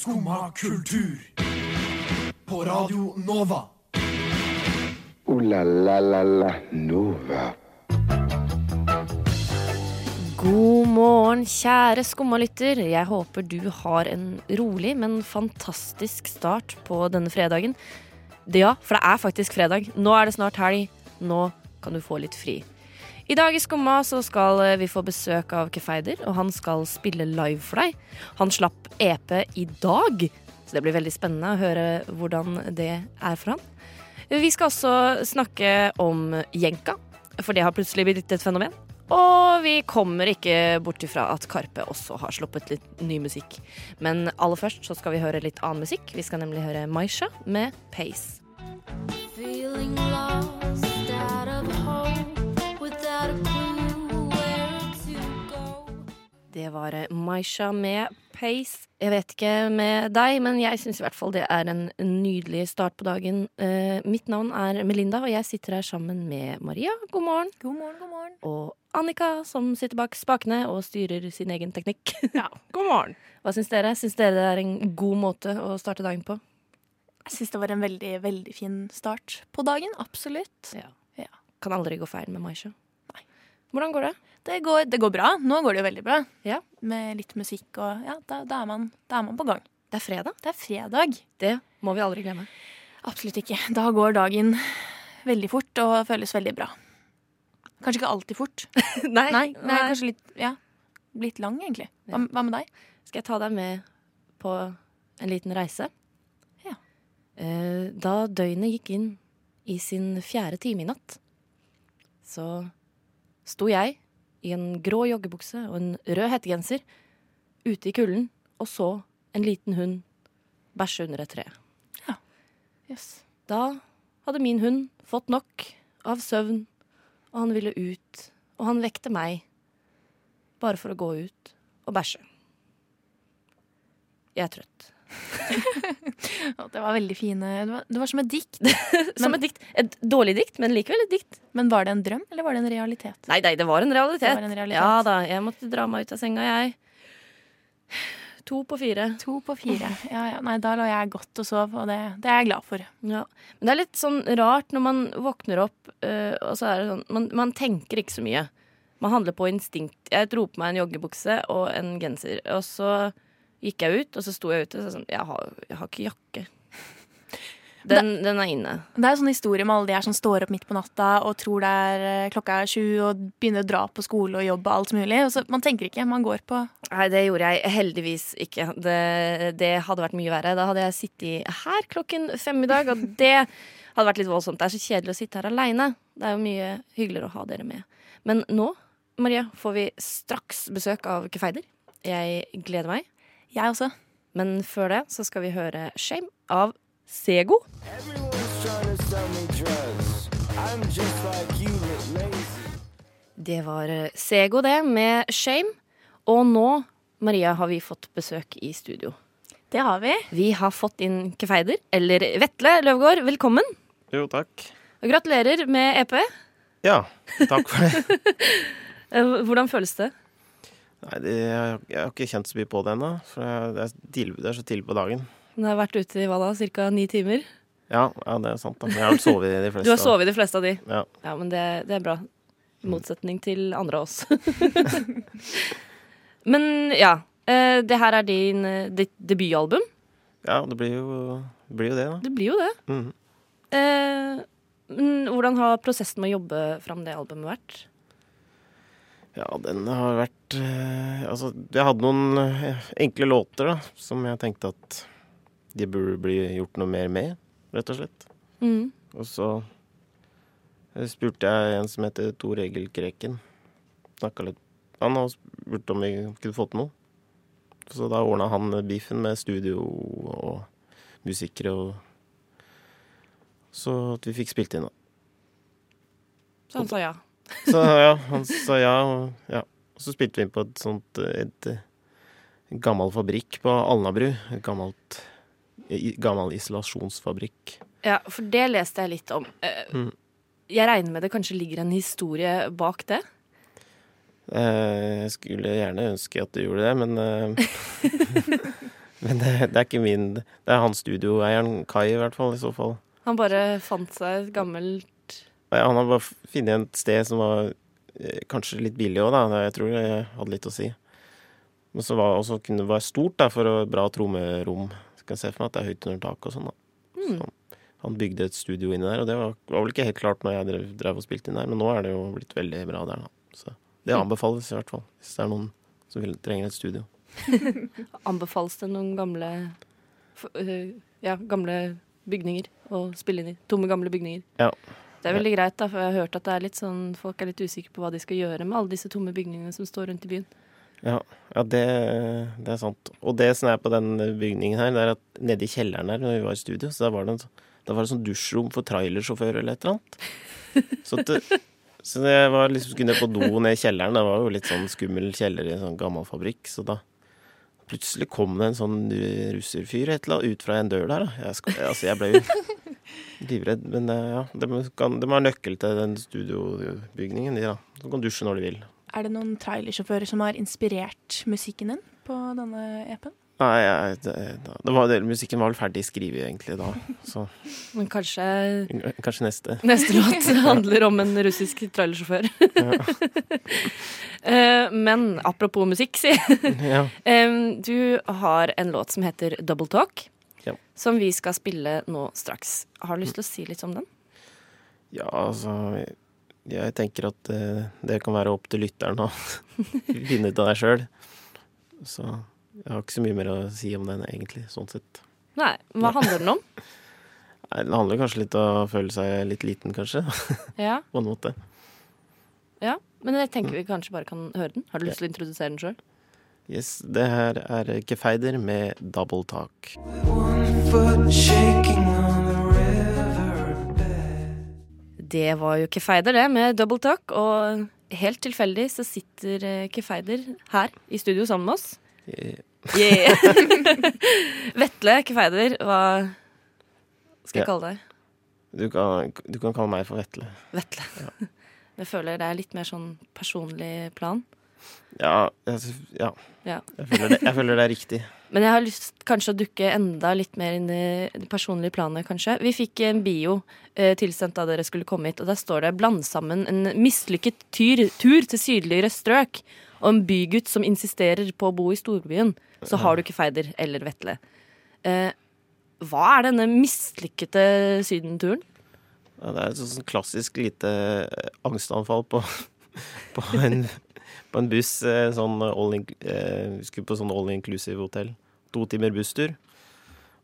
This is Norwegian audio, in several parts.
Skumma kultur. På Radio Nova. O-la-la-la-la Nova. God morgen, kjære skummalytter. Jeg håper du har en rolig, men fantastisk start på denne fredagen. Ja, for det er faktisk fredag. Nå er det snart helg. Nå kan du få litt fri. I dag i Skumma så skal vi få besøk av Kefeider, og han skal spille live for deg. Han slapp EP i dag, så det blir veldig spennende å høre hvordan det er for han. Vi skal også snakke om jenka, for det har plutselig blitt et fenomen. Og vi kommer ikke bort ifra at Karpe også har sluppet litt ny musikk. Men aller først så skal vi høre litt annen musikk. Vi skal nemlig høre Maisha med Pace. Feeling lost Det var Maisha med Pace. Jeg vet ikke med deg, men jeg syns i hvert fall det er en nydelig start på dagen. Eh, mitt navn er Melinda, og jeg sitter her sammen med Maria. God morgen. God morgen, god morgen. Og Annika, som sitter bak spakene og styrer sin egen teknikk. Ja, god morgen. Hva syns dere? Syns dere det er en god måte å starte dagen på? Jeg syns det var en veldig, veldig fin start på dagen. Absolutt. Ja. Ja. Kan aldri gå feil med Maisha. Hvordan går det? Det går, det går bra. Nå går det jo veldig bra. Ja. Med litt musikk og Ja, da, da, er man, da er man på gang. Det er fredag. Det er fredag. Det må vi aldri glemme. Absolutt ikke. Da går dagen veldig fort og føles veldig bra. Kanskje ikke alltid fort. Nei, Nei, nei kanskje litt Ja, blitt lang, egentlig. Hva, hva med deg? Skal jeg ta deg med på en liten reise? Ja. Eh, Da døgnet gikk inn i sin fjerde time i natt, så sto jeg i en grå joggebukse og en rød hettegenser ute i kulden og så en liten hund bæsje under et tre. Yes. Da hadde min hund fått nok av søvn, og han ville ut, og han vekte meg bare for å gå ut og bæsje. Jeg er trøtt. Det var veldig fine Det var, det var som et dikt. Som et dikt. Et dårlig dikt, men likevel et dikt. Men var det en drøm, eller var det en realitet? Nei, nei, det var en realitet. Det var en realitet. Ja da, jeg måtte dra meg ut av senga, jeg. To på fire. To på fire. Ja, ja. Nei, da lå jeg godt og sov, og det, det er jeg glad for. Ja. Men det er litt sånn rart når man våkner opp, øh, og så er det sånn man, man tenker ikke så mye. Man handler på instinkt. Jeg dro på meg en joggebukse og en genser, og så gikk jeg ut, og så sto jeg ute og så sånn Jeg har, jeg har ikke jakke. Den, den er inne. Det er jo sånn historie med alle de her som står opp midt på natta og tror det er eh, klokka er sju og begynner å dra på skole og jobb og alt mulig. Og så, man tenker ikke, man går på Nei, det gjorde jeg heldigvis ikke. Det, det hadde vært mye verre. Da hadde jeg sittet her klokken fem i dag, og det hadde vært litt voldsomt. Det er så kjedelig å sitte her aleine. Det er jo mye hyggeligere å ha dere med. Men nå, Maria, får vi straks besøk av Kefeider. Jeg gleder meg. Jeg også. Men før det så skal vi høre Shame av Sego. Det var eh, Sego, det, med Shame. Og nå, Maria, har vi fått besøk i studio. Det har vi. Vi har fått inn Kefeider, eller Vetle Løvgaard. Velkommen. Jo, takk. Og gratulerer med EP. Ja, takk for det. Eh, Hvordan føles det? Nei, det, jeg, jeg har ikke kjent så mye på det ennå, for jeg, det, er tidlig, det er så tidlig på dagen. Du har vært ute i hva da, ca. ni timer? Ja, ja, det er sant. da. Jeg har sovet i de fleste. Du har sovet de fleste av de. Ja. Ja, men det, det er bra. I motsetning til andre av oss. men ja. eh, Det her er din, eh, ditt debutalbum. ja, det blir jo, det blir jo det, da. Det blir jo det. Mhm. Eh, men hvordan har prosessen med å jobbe fram det albumet vært? Ja, den har vært eh, Altså, jeg hadde noen eh, enkle låter, da, som jeg tenkte at de burde bli gjort noe mer med, rett og slett. Mm. Og så eh, spurte jeg en som heter Tor Egil Kreken. Snakka litt Han og spurte om vi kunne få til noe. Så da ordna han beefen med studio og musikere og Så at vi fikk spilt inn, da. Så han sa ja. Så ja, han sa ja, og ja. Og så spilte vi inn på et sånt et, en gammel fabrikk på Alnabru. Et gammelt gammel isolasjonsfabrikk. Ja, for det leste jeg litt om. Eh, Mm. Jeg regner med det kanskje ligger en historie bak det? Eh, Jeg skulle gjerne ønske at du gjorde det, men eh, Men det, det er ikke min Det er han studioeieren, Kai, i hvert fall, i så fall. Han bare fant seg et gammelt han har bare funnet et sted som var eh, kanskje litt billig òg, da. Jeg tror det hadde litt å si. Men så var også kunne det være stort da, for å bra trommerom. Skal jeg se for meg at det er høyt under taket og sånn. da. Mm. Så han bygde et studio inni der, og det var, var vel ikke helt klart når jeg drev, drev og spilte inn der, men nå er det jo blitt veldig bra der, da. Så det Mm. anbefales i hvert fall, hvis det er noen som vil, trenger et studio. Anbefales det noen gamle øh, Ja, gamle bygninger å spille inn i? Tomme, gamle bygninger. Ja. Det er veldig greit, da, for jeg har hørt at det er litt sånn, folk er litt usikre på hva de skal gjøre med alle disse tomme bygningene som står rundt i byen. Ja, ja det, det er sant. Og det som er på den bygningen her, det er at nede i kjelleren her, når vi var i studio, så da var det, en, sånn- da var det sånn dusjrom for trailersjåfører eller et eller annet. Så, det, så jeg var liksom skulle ned på do ned i kjelleren. Det var jo litt sånn skummel kjeller i en sånn gammel fabrikk. Så da plutselig kom det en sånn russerfyr et eller annet ut fra en dør der. Da. Jeg, skal, altså, jeg ble jo livredd. Men eh, ja, de, kan, de har nøkkel til den studiobygningen, de da. Så kan dusje når de vil. Er det noen trailersjåfører som har inspirert musikken din på denne EP-en? Nei, jeg, det, det var, musikken var vel ferdig skrevet egentlig da. Så Men kanskje kanskje neste. neste låt handler om en russisk trailersjåfør. Ja. Men apropos musikk, si. Ja. Du har en låt som heter Double Talk, Ja. som vi skal spille nå straks. Har du lyst til å si litt om den? ja, altså Jeg tenker at det, det kan være opp til lytteren å finne ut av det sjøl. Så jeg har ikke så mye mer å si om den egentlig, sånn sett. Nei, hva handler den om? Nei, Den handler kanskje litt om å føle seg litt liten, kanskje. Ja, På en måte. ja. Men jeg tenker vi kanskje bare kan høre den. Har du lyst til å introdusere den sjøl? Yes, Det her er Gefeider med double talk. Det var jo Kefeider, det, med Double Talk. Og helt tilfeldig så sitter eh, Kefeider her i studio sammen med oss. Yeah. Yeah. Vetle Kefeider, hva skal jeg Ja. kalle deg? Du kan, du kan kalle meg for Vetle. Vetle. Jeg føler det er litt mer sånn personlig plan. Ja, jeg, ja. Ja. Jeg, føler det, jeg føler det er riktig. Men jeg har lyst kanskje å dukke enda litt mer inn i det personlige planet, kanskje. Vi fikk en bio eh, tilsendt da dere skulle komme hit, og der står det 'bland sammen en mislykket tyr, tur til sydligere strøk' og en bygutt som insisterer på å bo i storbyen. Så har du ikke Feider eller Vetle. Eh, hva er denne mislykkede sydenturen? Ja, det er et sånn klassisk lite eh, angstanfall på, på, en, på en buss. eh, Sånn all in, eh, skulle på sånn all inclusive hotell. To timer busstur.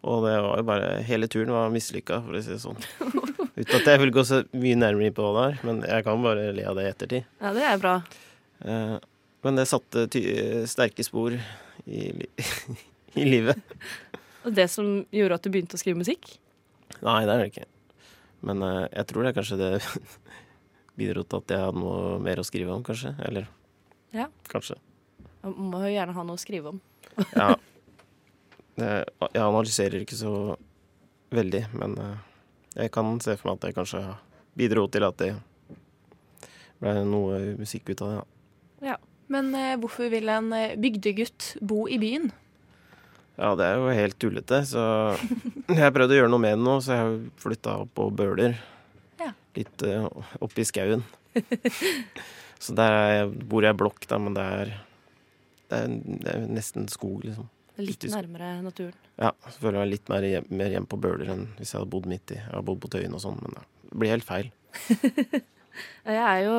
Og det var jo bare Hele turen var mislykka, for å si det sånn. Uten at jeg vil gå så mye nærmere inn på hva det er, men jeg kan bare le av det i ettertid. Ja, det er bra. Eh, Men det satte sterke spor i, li i livet. Og det som gjorde at du begynte å skrive musikk? Nei, det er det ikke. Men jeg tror det er kanskje det bidro til at jeg hadde noe mer å skrive om, kanskje. Eller Ja. kanskje. Man må jo gjerne ha noe å skrive om. Ja. Jeg analyserer ikke så veldig, men eh, jeg kan se for meg at det kanskje bidro til at det ble noe musikk ut av det. Ja. Men eh, hvorfor vil en eh, bygdegutt bo i byen? Ja, det er jo helt tullete, så jeg prøvde å gjøre noe med det nå, så jeg har flytta opp på Bøler. Ja. Litt uh, oppi i skauen. så der er bor jeg i blokk, da, men det er, det er, det er nesten skog, liksom. Litt nærmere naturen. Ja, så føler jeg meg litt mer hjem, mer hjem på Bøler enn hvis jeg hadde bodd midt i. Jeg har bodd på Tøyen og sånn, men det blir helt feil. Jeg er jo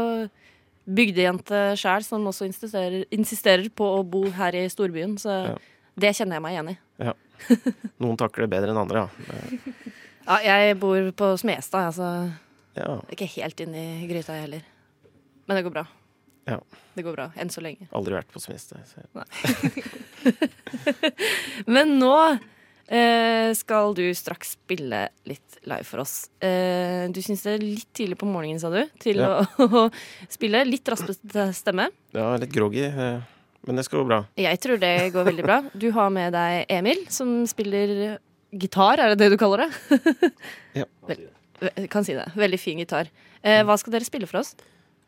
bygdejente sjæl, som også insisterer, insisterer på å bo her i storbyen. Så Ja. det kjenner jeg meg igjen i. Ja. Noen takler det bedre enn andre, ja. Ja, jeg bor på Smestad, altså. Ja, Ikke helt inne i gryta, jeg heller. Men det går bra. Ja. Det går bra, enn så lenge. aldri vært på Smestad. Men nå eh, skal du straks spille litt live for oss. Eh, du syns det er litt tidlig på morgenen, sa du, til Ja. å, å spille. Litt raspete stemme. Ja, litt groggy, eh, men det skal gå bra. Jeg tror det går veldig bra. Du har med deg Emil, som spiller gitar, er det det du kaller det? Ja. Vel, jeg kan si det. Veldig fin gitar. Eh, hva skal dere spille for oss?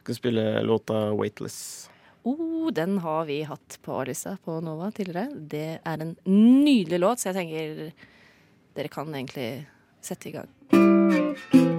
Skal spille låta 'Weightless'. Oh, den har vi hatt på A-lista på Nova tidligere. Det er en nydelig låt, så jeg tenker dere kan egentlig sette i gang.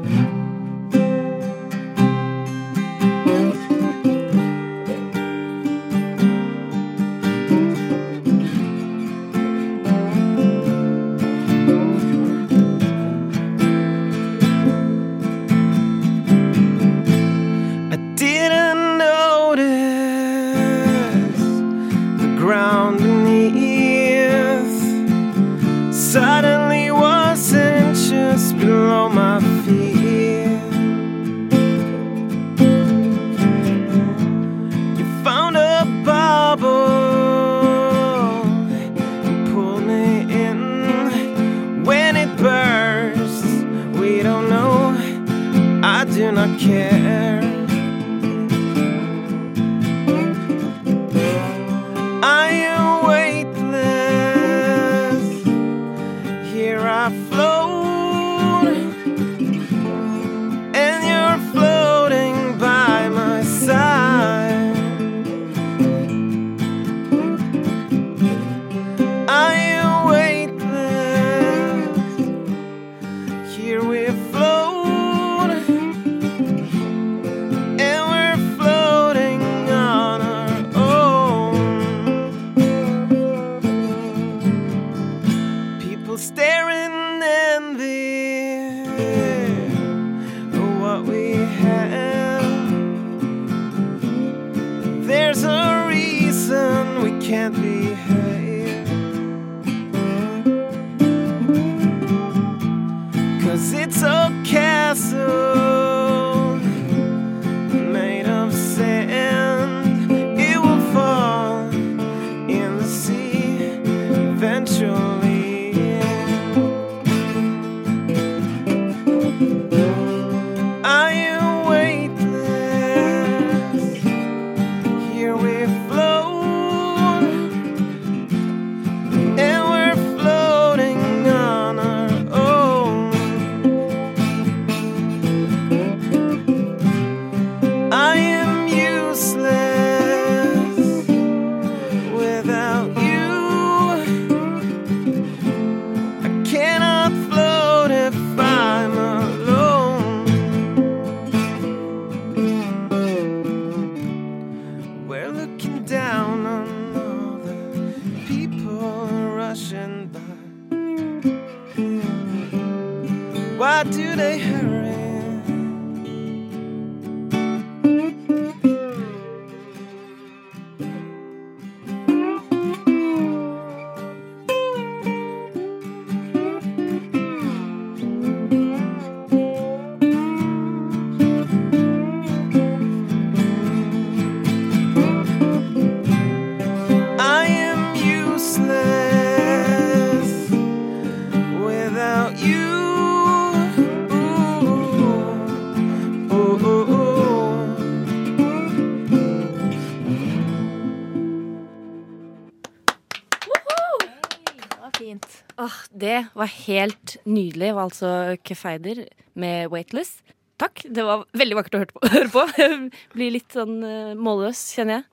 Var helt nydelig. Det var altså Kefeider med 'Weightless'. Takk. Det var veldig vakkert å høre på. Jeg Blir litt sånn uh, målløs, kjenner jeg.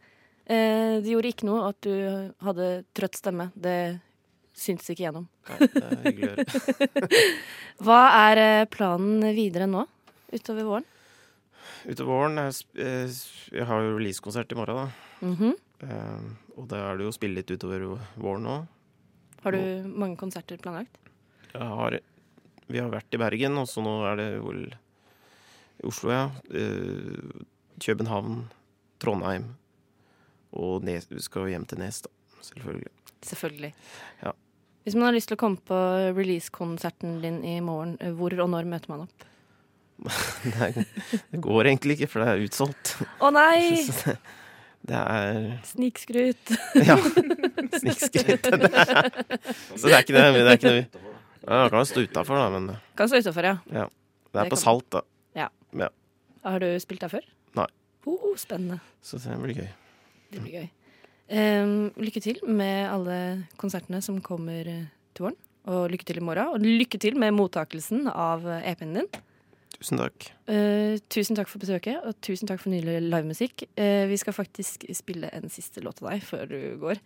Eh, det gjorde ikke noe at du hadde trøtt stemme. Det syntes ikke gjennom. Nei, det er hyggelig. Hva er eh, planen videre nå? Utover våren? Utover våren eh, Jeg har jo releasekonsert i morgen, da. Mm -hmm. og da er det jo å spille litt utover våren òg. Har du mange konserter planlagt? Har, vi har vært i Bergen, og så nå er det vel Oslo, ja. Eh, København, Trondheim. Og Nes, vi skal hjem til Nes, da. Selvfølgelig. Selvfølgelig. Ja. Hvis man har lyst til å komme på releasekonserten din i morgen, eh, hvor og når møter man opp? Er, det går egentlig ikke, for det er utsolgt. Å nei! Det, er Snikskryt. Ja. Snikskryt. Så det er ikke det. Det er ikke det. Ja, kan stå utafor, da, men Kan stå utafor, ja. det Det er på salt, da. Har du spilt der før? Nei. Oh, spennende. Så det blir gøy. Det blir gøy. Um, lykke til med alle konsertene som kommer eh, til våren. Og lykke til i morgen. Og lykke til med mottakelsen av eh, EP-en din. Tusen takk. Uh, tusen takk for besøket, og tusen takk for nylig livemusikk. Uh, vi skal faktisk spille en siste låt til deg før du går.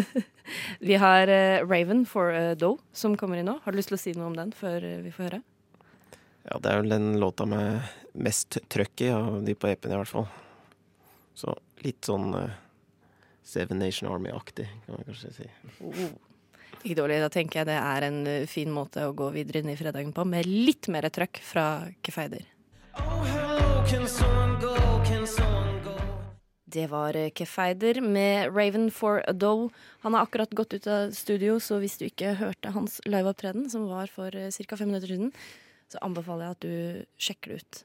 vi har uh, Raven for uh, Doe som kommer inn nå. Har du lyst til å si noe om den før vi får høre? Ja, det er vel den låta med mest trøkk i av de på EP-en, i hvert fall. Så litt sånn Seven Nation Army-aktig, kan man kanskje si. Ikke dårlig. Da tenker jeg det er en eh, fin måte å gå videre inn i fredagen på, med litt mer trøkk fra Kefeider. Det var eh, Kefeider med Raven for a Doe. Han har akkurat gått ut av studio, så hvis du ikke hørte hans liveopptreden, som var for ca. fem minutter siden, så anbefaler jeg at du sjekker det ut.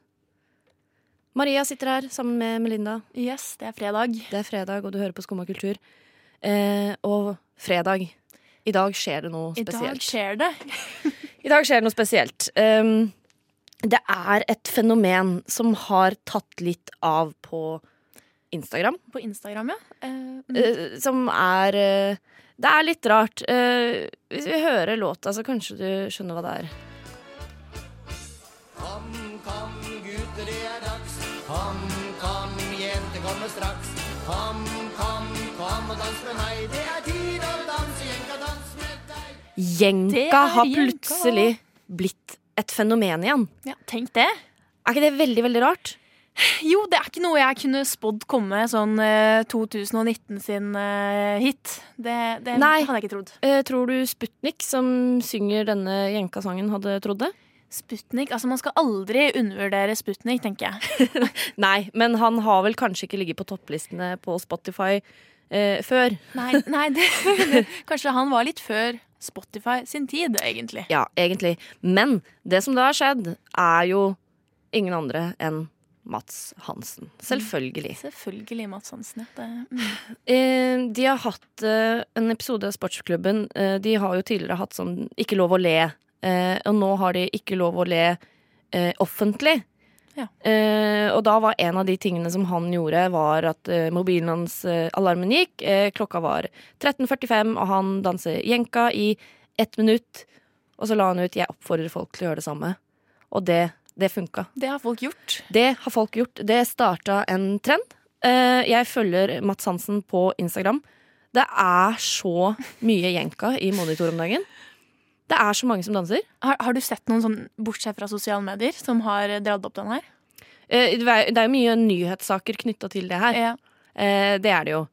Maria sitter her sammen med Melinda. Yes, det er fredag. Det er fredag, og du hører på Skumma kultur. Eh, og fredag. I dag skjer det noe spesielt. I dag skjer det. I dag skjer det noe spesielt. Um, det er et fenomen som har tatt litt av på Instagram. På Instagram, ja. Uh, mm. eh, som er uh, Det er litt rart. Eh, hvis vi hører låta, så kanskje du skjønner hva det er. Kom, kom, gutter, det er dags. Kom, kom, jenter kommer straks. Kom, kom, kom og dans med meg. Det er Jenka har plutselig blitt et fenomen igjen. ja, tenk det. Er ikke det veldig, veldig rart? Jo, det er ikke noe jeg kunne spådd komme sånn eh, 2019 sin eh, hit. Det, det Nei. hadde jeg ikke trodd. Eh, tror du Sputnik, som synger denne Jenka-sangen, hadde trodd det? Sputnik, altså Man skal aldri undervurdere Sputnik, tenker jeg. Nei, men han har vel kanskje ikke ligget på topplistene på Spotify eh, før. Nei, nei det, Kanskje han var litt før Spotify sin tid, egentlig. Ja, egentlig. Men det som da har skjedd, er jo ingen andre enn Mats Hansen. Selvfølgelig. Selvfølgelig Mats Hansen. Det, mm. Eh, de har hatt eh, en episode av Sportsklubben. Eh, de har jo tidligere hatt sånn Ikke lov å le. Og nå har de ikke lov å le offentlig. Ja. Eh, og da var en av de tingene som han gjorde, var at eh, mobilen hans eh, alarmen gikk. Eh, klokka var 13.45, og han danser jenka i ett minutt. Og så la han ut 'Jeg oppfordrer folk til å gjøre det samme'. Og det, det funka. det har folk gjort. Det har folk gjort. Det starta en trend. Eh, jeg følger Mats Hansen på Instagram. Det er så mye jenka i monitor om dagen. Det er så mange som danser. Har, har du sett noen sånn, bortsett fra sosiale medier, som har dratt opp den her? Eh, det er er jo mye nyhetssaker knytta til det her. Ja. Eh, det er det jo.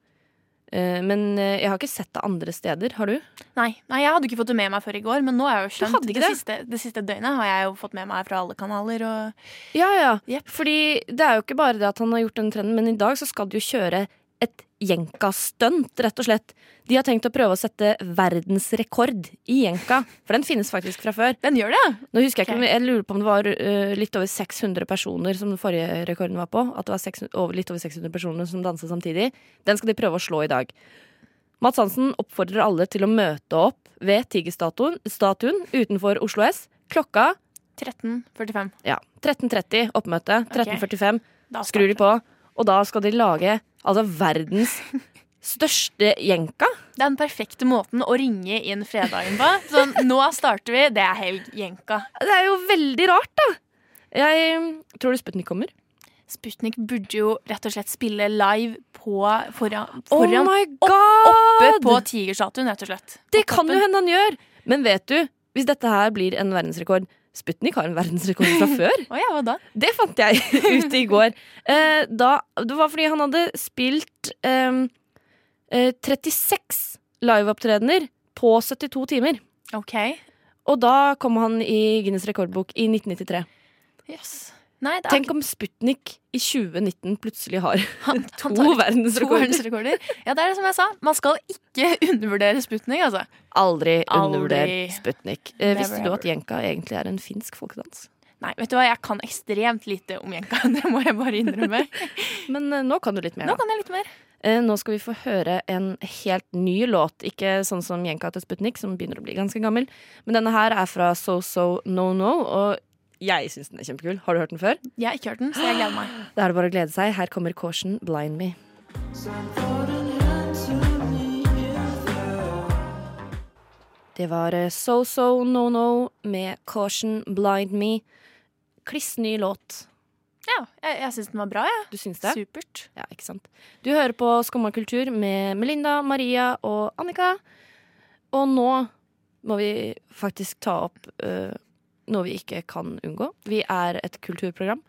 Eh, men eh, jeg har ikke sett det andre steder. Har du? Nei, nei, jeg hadde ikke fått det med meg før i går, men nå har jeg jo skjønt det, det? siste, det siste døgnet har jeg jo fått med meg fra alle kanaler. Og Ja, ja. Yep. Fordi det er jo ikke bare det at han har gjort den trenden, men i dag så skal du jo kjøre et jenka-stunt, rett og slett. De har tenkt å prøve å sette verdensrekord i jenka, for den finnes faktisk fra før. den gjør det! Nå husker jeg ikke, jeg lurer på om det var uh, litt over 600 personer som den forrige rekorden var på. At det var 600, over, litt over 600 personer som danset samtidig. Den skal de prøve å slå i dag. Mats Hansen oppfordrer alle til å møte opp ved Tigerstatuen utenfor Oslo S klokka 13.45. ja, 13.30 oppmøte. 13.45 okay. skrur de på, og da skal de lage altså verdens største jenka. Det er den perfekte måten å ringe inn fredagen på. Sånn, nå starter vi, det er helg, jenka. Det er jo veldig rart, da. Jeg tror du Sputnik kommer. Sputnik burde jo rett og slett spille live på foran, Oh foran my oppe på Tigerstatuen, rett og slett. Det kan jo hende han gjør. Men vet du, hvis dette her blir en verdensrekord Sputnik har en verdensrekord fra før. oh ja, hva da? Det fant jeg ut i går. Eh, da, det var fordi han hadde spilt ehm, eh, 36 liveopptredener på 72 timer. OK. Og da kom han i Guinness rekordbok i 1993. Yes. Nei, er Tenk om Sputnik i 2019 plutselig har han, to han tar to verdensrekorder. verdensrekorder. Ja, det er det som jeg sa. Man skal ikke undervurdere Sputnik, altså. Aldri Aldri. undervurder Sputnik. Eh, visste du at jenka egentlig er en finsk folkedans? Nei, vet du hva, jeg kan ekstremt lite om jenka. Det må jeg bare innrømme. Men eh, nå kan du litt mer. Nå kan jeg litt mer. Eh, nå skal vi få høre en helt ny låt. Ikke sånn som Jenka til Sputnik, som begynner å bli ganske gammel. Men denne her er fra So So No No, og jeg syns den er kjempekul. Har du hørt den før? Jeg har ikke hørt den, så jeg gleder meg. Da er det bare å glede seg. Her kommer Caution Blind Me. Det var eh, So So No No med Caution Blind Me. kliss ny låt. Ja, jeg, jeg syns den var bra, jeg. Du syns det? Supert. Ja, ikke sant. Du hører på Skumma kultur med Melinda, Maria og Annika. Og nå må vi faktisk ta opp øh, noe vi ikke kan unngå. Vi er et kulturprogram.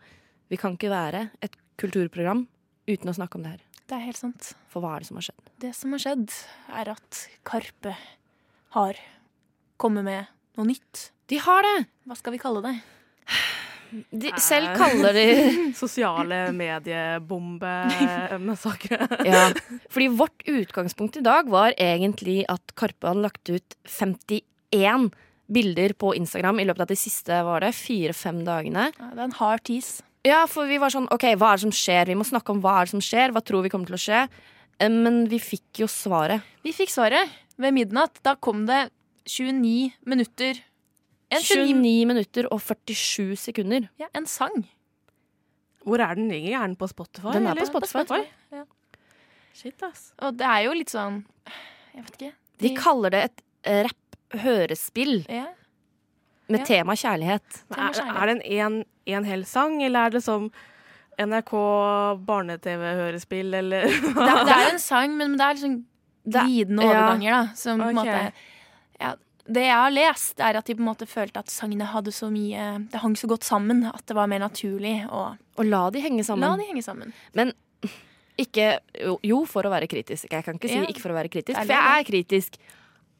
Vi kan ikke være et kulturprogram uten å snakke om det her. Det er helt sant. For hva er det som har skjedd? Det som har skjedd, er at Karpe har kommet med noe nytt. De har det! Hva skal vi kalle det? De selv kaller de Sosiale mediebombe-massakre. Ja, fordi vårt utgangspunkt i dag var egentlig at Karpe hadde lagt ut 51 bilder på Instagram i løpet av de siste var det, fire-fem dagene. Ja, Det er en hard tease. Ja, for vi var sånn, ok, hva er det som skjer? Vi må snakke om hva er det som skjer, hva tror vi kommer til å skje? Eh, Men vi fikk jo svaret. Vi fikk svaret ved midnatt. Da kom det 29 minutter. En 29 29 minutter og 47 sekunder. Ja, en sang. Hvor er den ligger? Er den på Spotify? Den er på eller? Spotify. Ja. Shit, ass. Og det er jo litt sånn Jeg vet ikke. De kaller det et eh, rapp-hørespill ja. med Ja. tema kjærlighet. Men Er, er det en, en, en hel sang, eller er det som NRK barne-TV-hørespill, eller det, er, det er en sang, men det er liksom glidende overganger, da. Som på en måte ja, Det jeg har lest, er at de på en måte følte at sangene hadde så mye Det hang så godt sammen at det var mer naturlig å Og la de henge la sammen. de henge sammen. Ikke, jo, for å være kritisk. Jeg kan ikke si Ja. ikke for å være kritisk, for jeg er kritisk.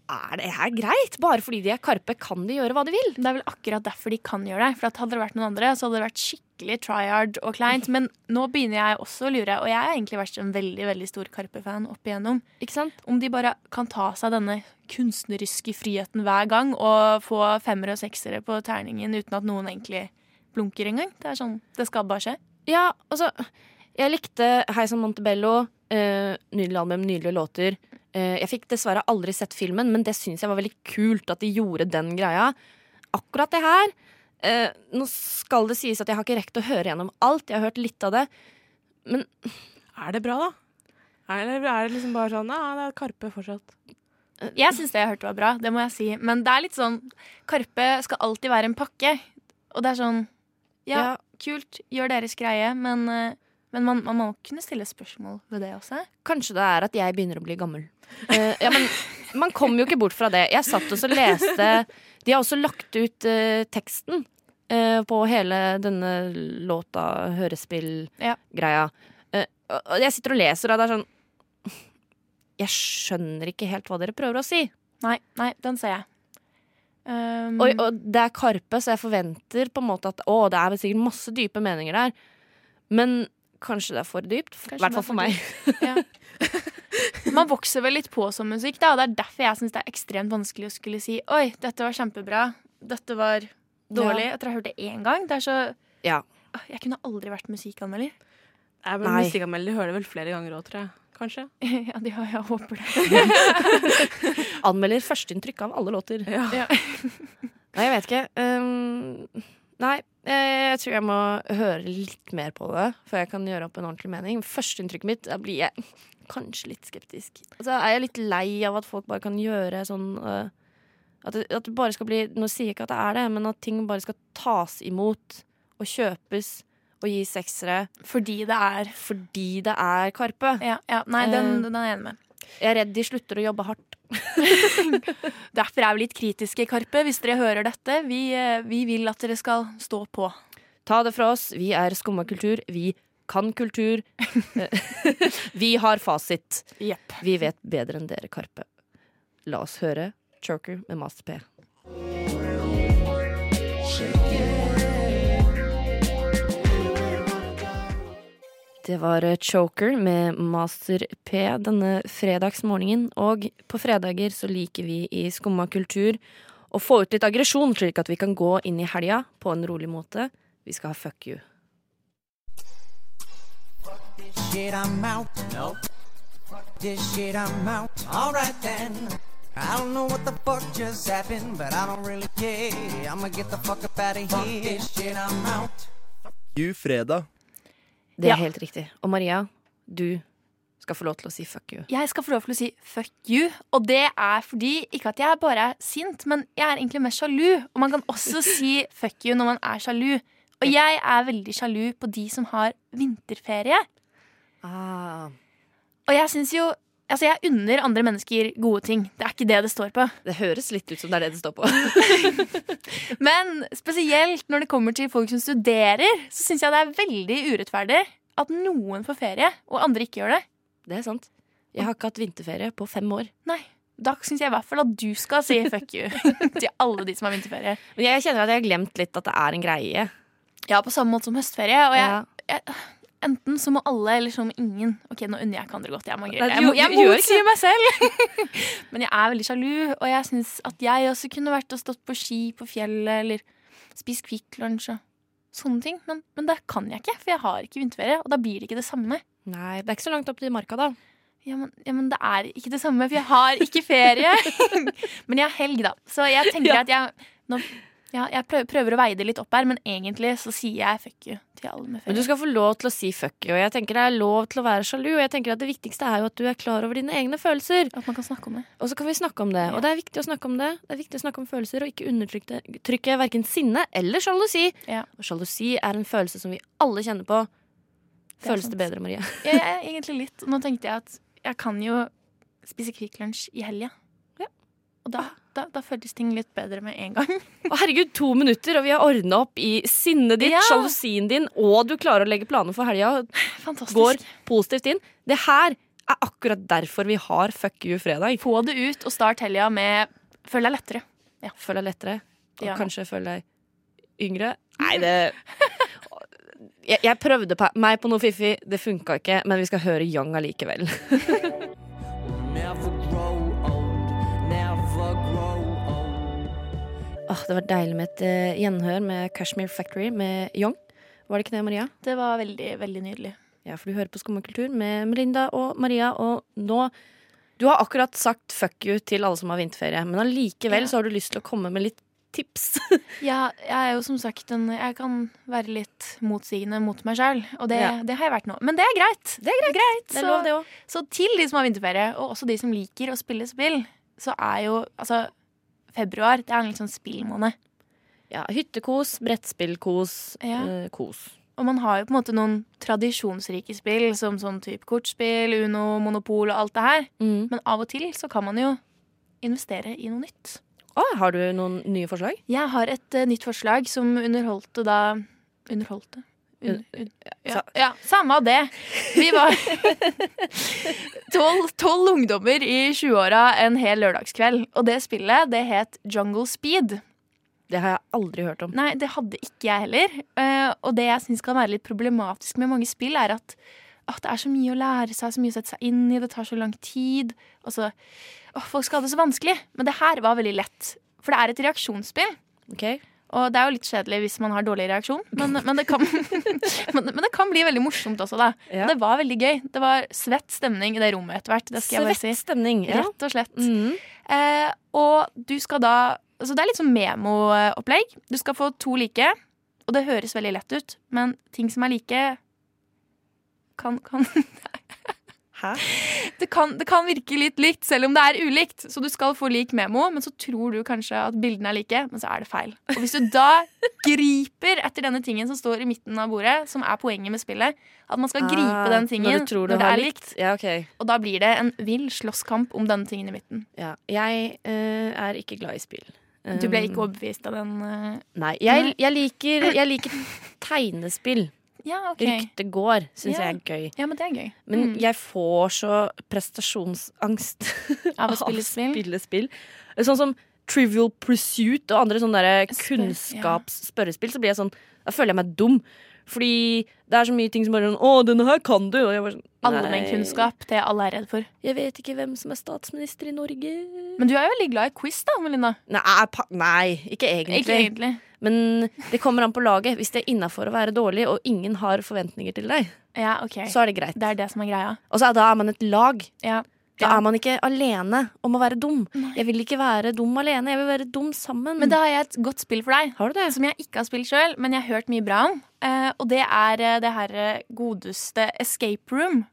Er det her greit? Bare fordi de er Karpe, kan de gjøre hva de vil? Det er vel akkurat derfor de kan gjøre det. For at Hadde det vært noen andre, så hadde det vært skikkelig tryhard og kleint. Men nå begynner jeg også å lure, og jeg har egentlig vært en veldig veldig stor Karpe-fan opp igjennom. Ikke sant? Om de bare kan ta seg denne kunstneriske friheten hver gang og få femmere og seksere på terningen uten at noen egentlig blunker engang. Det er sånn, det skal bare skje. Ja, altså Jeg likte Hei som Montebello. Uh, nydelig album, nydelige låter. Eh, jeg fikk dessverre aldri sett filmen, men det syns jeg var veldig kult at de gjorde den greia. Akkurat det her eh, Nå skal det sies at jeg har ikke rekt å høre gjennom alt. Jeg har hørt litt av det. Er det bra, da? Eller er det liksom bare sånn Ja, det er Karpe fortsatt. Jeg syns det jeg hørte var bra, det må jeg si. Men det er litt sånn Karpe skal alltid være en pakke. Og det er sånn Ja, Ja. kult, gjør deres greie, men, eh, men man, man må kunne stille spørsmål ved det også. Kanskje det er at jeg begynner å bli gammel. Uh, ja, men man kommer jo ikke bort fra det. Jeg satt og så leste De har også lagt ut uh, teksten uh, på hele denne låta, hørespill-greia. Eh, og jeg sitter og leser, og det er sånn Jeg skjønner ikke helt hva dere prøver å si. Nei, nei, den ser jeg. Um, Og, og det er Karpe, så jeg forventer på en måte at å, det er vel sikkert masse dype meninger der. Men kanskje det er for dypt. I hvert er fall for meg. Ja. Man vokser vel litt på som musikk, da, og det er derfor jeg syns det er ekstremt vanskelig å skulle si Oi, dette var kjempebra. Dette var dårlig. Ja. Etter å ha hørt det én gang. Det er så Ja. Jeg kunne aldri vært musikkanmelder. Jeg er musikkanmelder, hører det vel flere ganger òg, tror jeg. Kanskje? ja, de har, jeg håper det. Anmelder førsteinntrykk av alle låter. Ja. Nei, jeg vet ikke. Um, nei, jeg tror jeg må høre litt mer på det før jeg kan gjøre opp en ordentlig mening. Førsteinntrykket mitt, da blir jeg kanskje litt skeptisk. Altså, er jeg litt lei av at folk bare kan gjøre sånn øh, at, det, at det bare skal bli Nå sier jeg ikke at det er det, men at ting bare skal tas imot og kjøpes og gi seksere Fordi det er fordi det er Karpe. Ja, ja nei, den, Eh. den er jeg enig med. Jeg er redd de slutter å jobbe hardt. Derfor er vi litt kritiske, Karpe. Hvis dere hører dette, vi, eh, vi vil at dere skal stå på. Ta det fra oss. Vi er Skumma kultur. Vi kan kultur. vi har fasit. Yep. Vi vet bedre enn dere, Karpe. La oss høre Choker med Master P. Det var eh, Choker med Master P denne fredagsmorgenen. Og på fredager så liker vi i Skumma kultur å få ut litt aggresjon, slik at vi kan gå inn i helga på en rolig måte. Vi skal ha fuck you. shit, I'm out. No. Fuck this shit, I'm out. Then. I don't know what the fuck just happened, but I don't really care. I'ma get the fuck up out of here. Fuck this shit, I'm out. You fredag. Det er Ja. helt riktig. Og Maria, du skal få lov til å si fuck you. Jeg skal få lov til å si fuck you, og det er fordi ikke at jeg bare er sint, men jeg er egentlig mest sjalu. Og man kan også si fuck you når man er sjalu. Og jeg er veldig sjalu på de som har vinterferie. Ah, Og jeg syns jo Altså, jeg unner andre mennesker gode ting. Det er ikke det det står på. det høres litt ut som det er det det står på. Men spesielt når det kommer til folk som studerer, så syns jeg det er veldig urettferdig at noen får ferie, og andre ikke gjør det. Det er sant. Jeg har ikke hatt vinterferie på fem år. Nei. Da syns jeg i hvert fall at du skal si fuck you til alle de som har vinterferie. Men jeg kjenner at jeg har glemt litt at det er en greie. Ja, på samme måte som høstferie. Og jeg, Ja. jeg, enten så må alle, eller så må ingen. Ok, nå unner jeg ikke andre godt. Jeg, må, jeg, må, jeg må, jeg motsier meg selv. Men jeg er veldig sjalu, og jeg syns at jeg også kunne vært og stått på ski på fjellet, eller spist Kvikk Lunsj og sånne ting. Men, men det kan jeg ikke, for jeg har ikke vinterferie, og da blir det ikke det samme. Nei, det er ikke så langt opp til marka, da. Ja men, ja, men det er ikke det samme, for jeg har ikke ferie. men jeg har helg, da. Så jeg tenker Ja. at jeg nå, ja, Jeg prøver, prøver å veie det litt opp her, men egentlig så sier jeg fuck you til alle med Men du skal få lov til å si fuck you, og jeg tenker det er lov til å være sjalu. Og jeg tenker at det viktigste er jo at du er klar over dine egne følelser. At man kan snakke om det. Og så kan vi snakke om det. Og det er viktig å snakke om det. Det er viktig å snakke om følelser og ikke undertrykke verken sinne eller sjalusi. Ja. Og sjalusi er en følelse som vi alle kjenner på. Det Føles sant. det bedre, Maria? Er egentlig litt Nå tenkte jeg at jeg kan jo spise Kvikk Lunsj i helga. Ja. Og da, da, da føltes ting litt bedre med en gang. Å herregud, to minutter, og vi har ordna opp i sinnet ditt, Ja. sjalusien din, og du klarer å legge planer for helga. Fantastisk. Går positivt inn. Det her er akkurat derfor vi har Fuck you fredag. Få det ut og start helga med Føl deg lettere. Føl deg lettere, og Ja. kanskje føl deg yngre. Nei, det jeg, jeg prøvde på, meg på noe fiffig, det funka ikke, men vi skal høre Young allikevel. Åh, det var deilig med et uh, gjenhør med Cashmere Factory med Young. Var det ikke det, Maria? Det var veldig, veldig nydelig. Ja, for du hører på Skummakultur med Melinda og Maria, og nå Du har akkurat sagt fuck you til alle som har vinterferie, men allikevel Ja. så har du lyst til å komme med litt tips. Ja, jeg er jo som sagt en Jeg kan være litt motsigende mot meg sjøl, og det, Ja. det har jeg vært nå. Men det er greit. Det er greit. Det er lov, det òg. så til de som har vinterferie, og også de som liker å spille spill, så er jo altså Februar det er en litt sånn spillmåned. Ja, hyttekos, brettspillkos, Ja. eh, kos. Og man har jo på en måte noen tradisjonsrike spill, som sånn type kortspill, Uno, Monopol og alt det her. Mm. Men av og til så kan man jo investere i noe nytt. Å, har du noen nye forslag? Jeg har et uh, nytt forslag som underholdte da Underholdte? Un, un, ja, ja, samme av det. Vi var tolv ungdommer i 20-åra en hel lørdagskveld. Og det spillet, det het Jungle Speed. Det har jeg aldri hørt om. Nei, det hadde ikke jeg heller. Eh, og det jeg syns kan være litt problematisk med mange spill, er at, at det er så mye å lære seg, så mye å sette seg inn i, det tar så lang tid. Og så, åh, folk skal ha det så vanskelig. Men det her var veldig lett. For det er et reaksjonsspill. Ok? Og det er jo litt kjedelig hvis man har dårlig reaksjon, men, men, det, kan, men, men det kan bli veldig morsomt også, da. Ja. Det var veldig gøy. Det var svett stemning i det rommet etter hvert. Det skal jeg bare si. Svett stemning. Ja. Rett og slett. Mm. Eh, og du skal da Så det er litt sånn memo-opplegg. Du skal få to like, og det høres veldig lett ut, men ting som er like kan, kan? det, kan, det kan virke litt likt, selv om det er ulikt. Så du skal få lik memo, men så tror du kanskje at bildene er like, men så er det feil. Og hvis du da griper etter denne tingen som står i midten av bordet, som er poenget med spillet, at man skal gripe Ah, den tingen Når når det er likt. likt, Ja, okay. og da blir det en vill slåsskamp om denne tingen i midten. Ja. Jeg uh, er ikke glad i spill. Du ble Um, ikke overbevist av den Uh, Nei. Jeg, jeg, liker, jeg liker tegnespill. Ja, okay. Rykte går, syns Ja. jeg er gøy. Ja, men det er gøy. Men Mm. jeg får så prestasjonsangst Av å spille spill? spille spill. Sånn som Trivial Pursuit og andre sånne kunnskapsspørrespill. Så blir jeg sånn Da føler jeg meg dum. Fordi det er så mye ting som bare sånn Å, denne her kan du! Og jeg bare sånn Allmennkunnskap, det alle er redd for. Jeg vet ikke hvem som er statsminister i Norge. Men du er jo veldig glad i quiz, da, Melinda. Nei, nei ikke egentlig. Ikke egentlig. Men det kommer an på laget. Hvis det er innafor å være dårlig, og ingen har forventninger til deg, Ja, ok. så er det greit. Det er det som er greia. Og så er, da er man et lag. Ja. Da er man ikke alene om å være dum. Jeg vil ikke være dum alene, jeg vil være dum sammen. Men da har jeg et godt spill for deg. har du det? Som jeg ikke har spilt sjøl, men jeg har hørt mye bra om. Eh, og det er eh, det her eh, godeste Escape Room.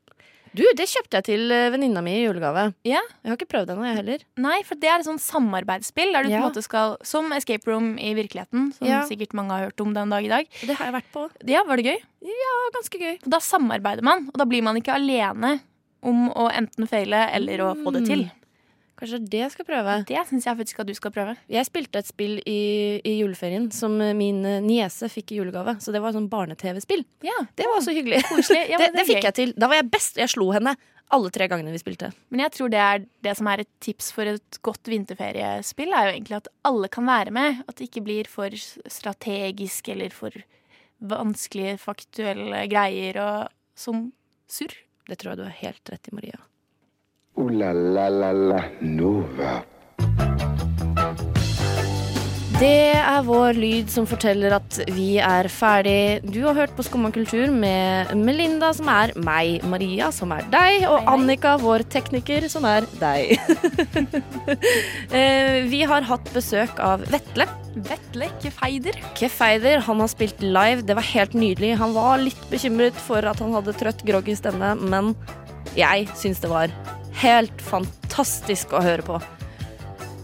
Du, det kjøpte jeg til venninna mi i julegave. Ja. Jeg har ikke prøvd det ennå, jeg heller. Nei, for det er et sånn samarbeidsspill der du på en måte skal Som Escape Room i virkeligheten, som Ja. sikkert mange har hørt om den dag i dag. Det har jeg vært på. Ja, var det gøy? Ja, ganske gøy. Da samarbeider man, og da blir man ikke alene om å enten feile eller å få det til. Kanskje det jeg skal prøve. Det syns jeg faktisk at du skal prøve. Jeg spilte et spill i, i juleferien som min eh, niese fikk i julegave. Så det var et sånn barne-TV-spill. Ja, Det var så hyggelig. Ja, det, det, det fikk gøy. jeg til. Da var jeg best. Jeg slo henne alle tre gangene vi spilte. Men jeg tror det er det som er et tips for et godt vinterferiespill, er jo egentlig at alle kan være med. At det ikke blir for strategisk eller for vanskelige faktuelle greier og som surr. Det tror jeg du har helt rett i, Maria. Uh, la la la la Nova. Det er vår lyd som forteller at vi er ferdig. Du har hørt på Skumma kultur med Melinda, som er meg, Maria, som er deg, og. Annika, vår tekniker, som er deg. Eh, vi har hatt besøk av Vetle. Vetle Kefeider. Kefeider han har spilt live. Det var helt nydelig. Han var litt bekymret for at han hadde trøtt, groggy stemme, men jeg syns det var helt fantastisk å høre på.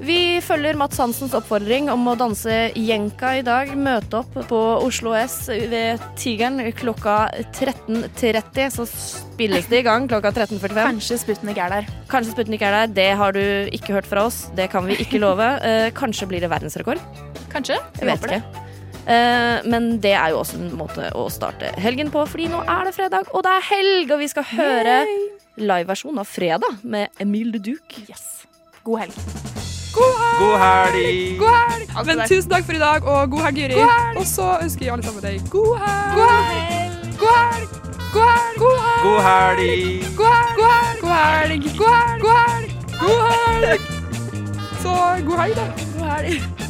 Vi følger Mats Hansens oppfordring om å danse jenka i dag. Møte opp på Oslo S ved Tigeren klokka 13.30. Så spilles det i gang klokka 13.45. Kanskje Sputnik er der. Kanskje Sputnik er der. Det har du ikke hørt fra oss. Det kan vi ikke love. Eh, kanskje blir det verdensrekord. Kanskje? Jeg vet ikke. Eh, men det er jo også en måte å starte helgen på, fordi nå er det fredag, og det er helg, og vi skal høre liveversjon av Fredag med Emil de Duc. Yes. God helg. God helg! God helg! Men tusen takk for i dag, og god helg, Juri. Og så ønsker jeg alle sammen deg god helg. God helg! God helg! God helg! God helg! God helg! God helg! God helg! God helg! God helg! God helg! Så god helg, da. God helg.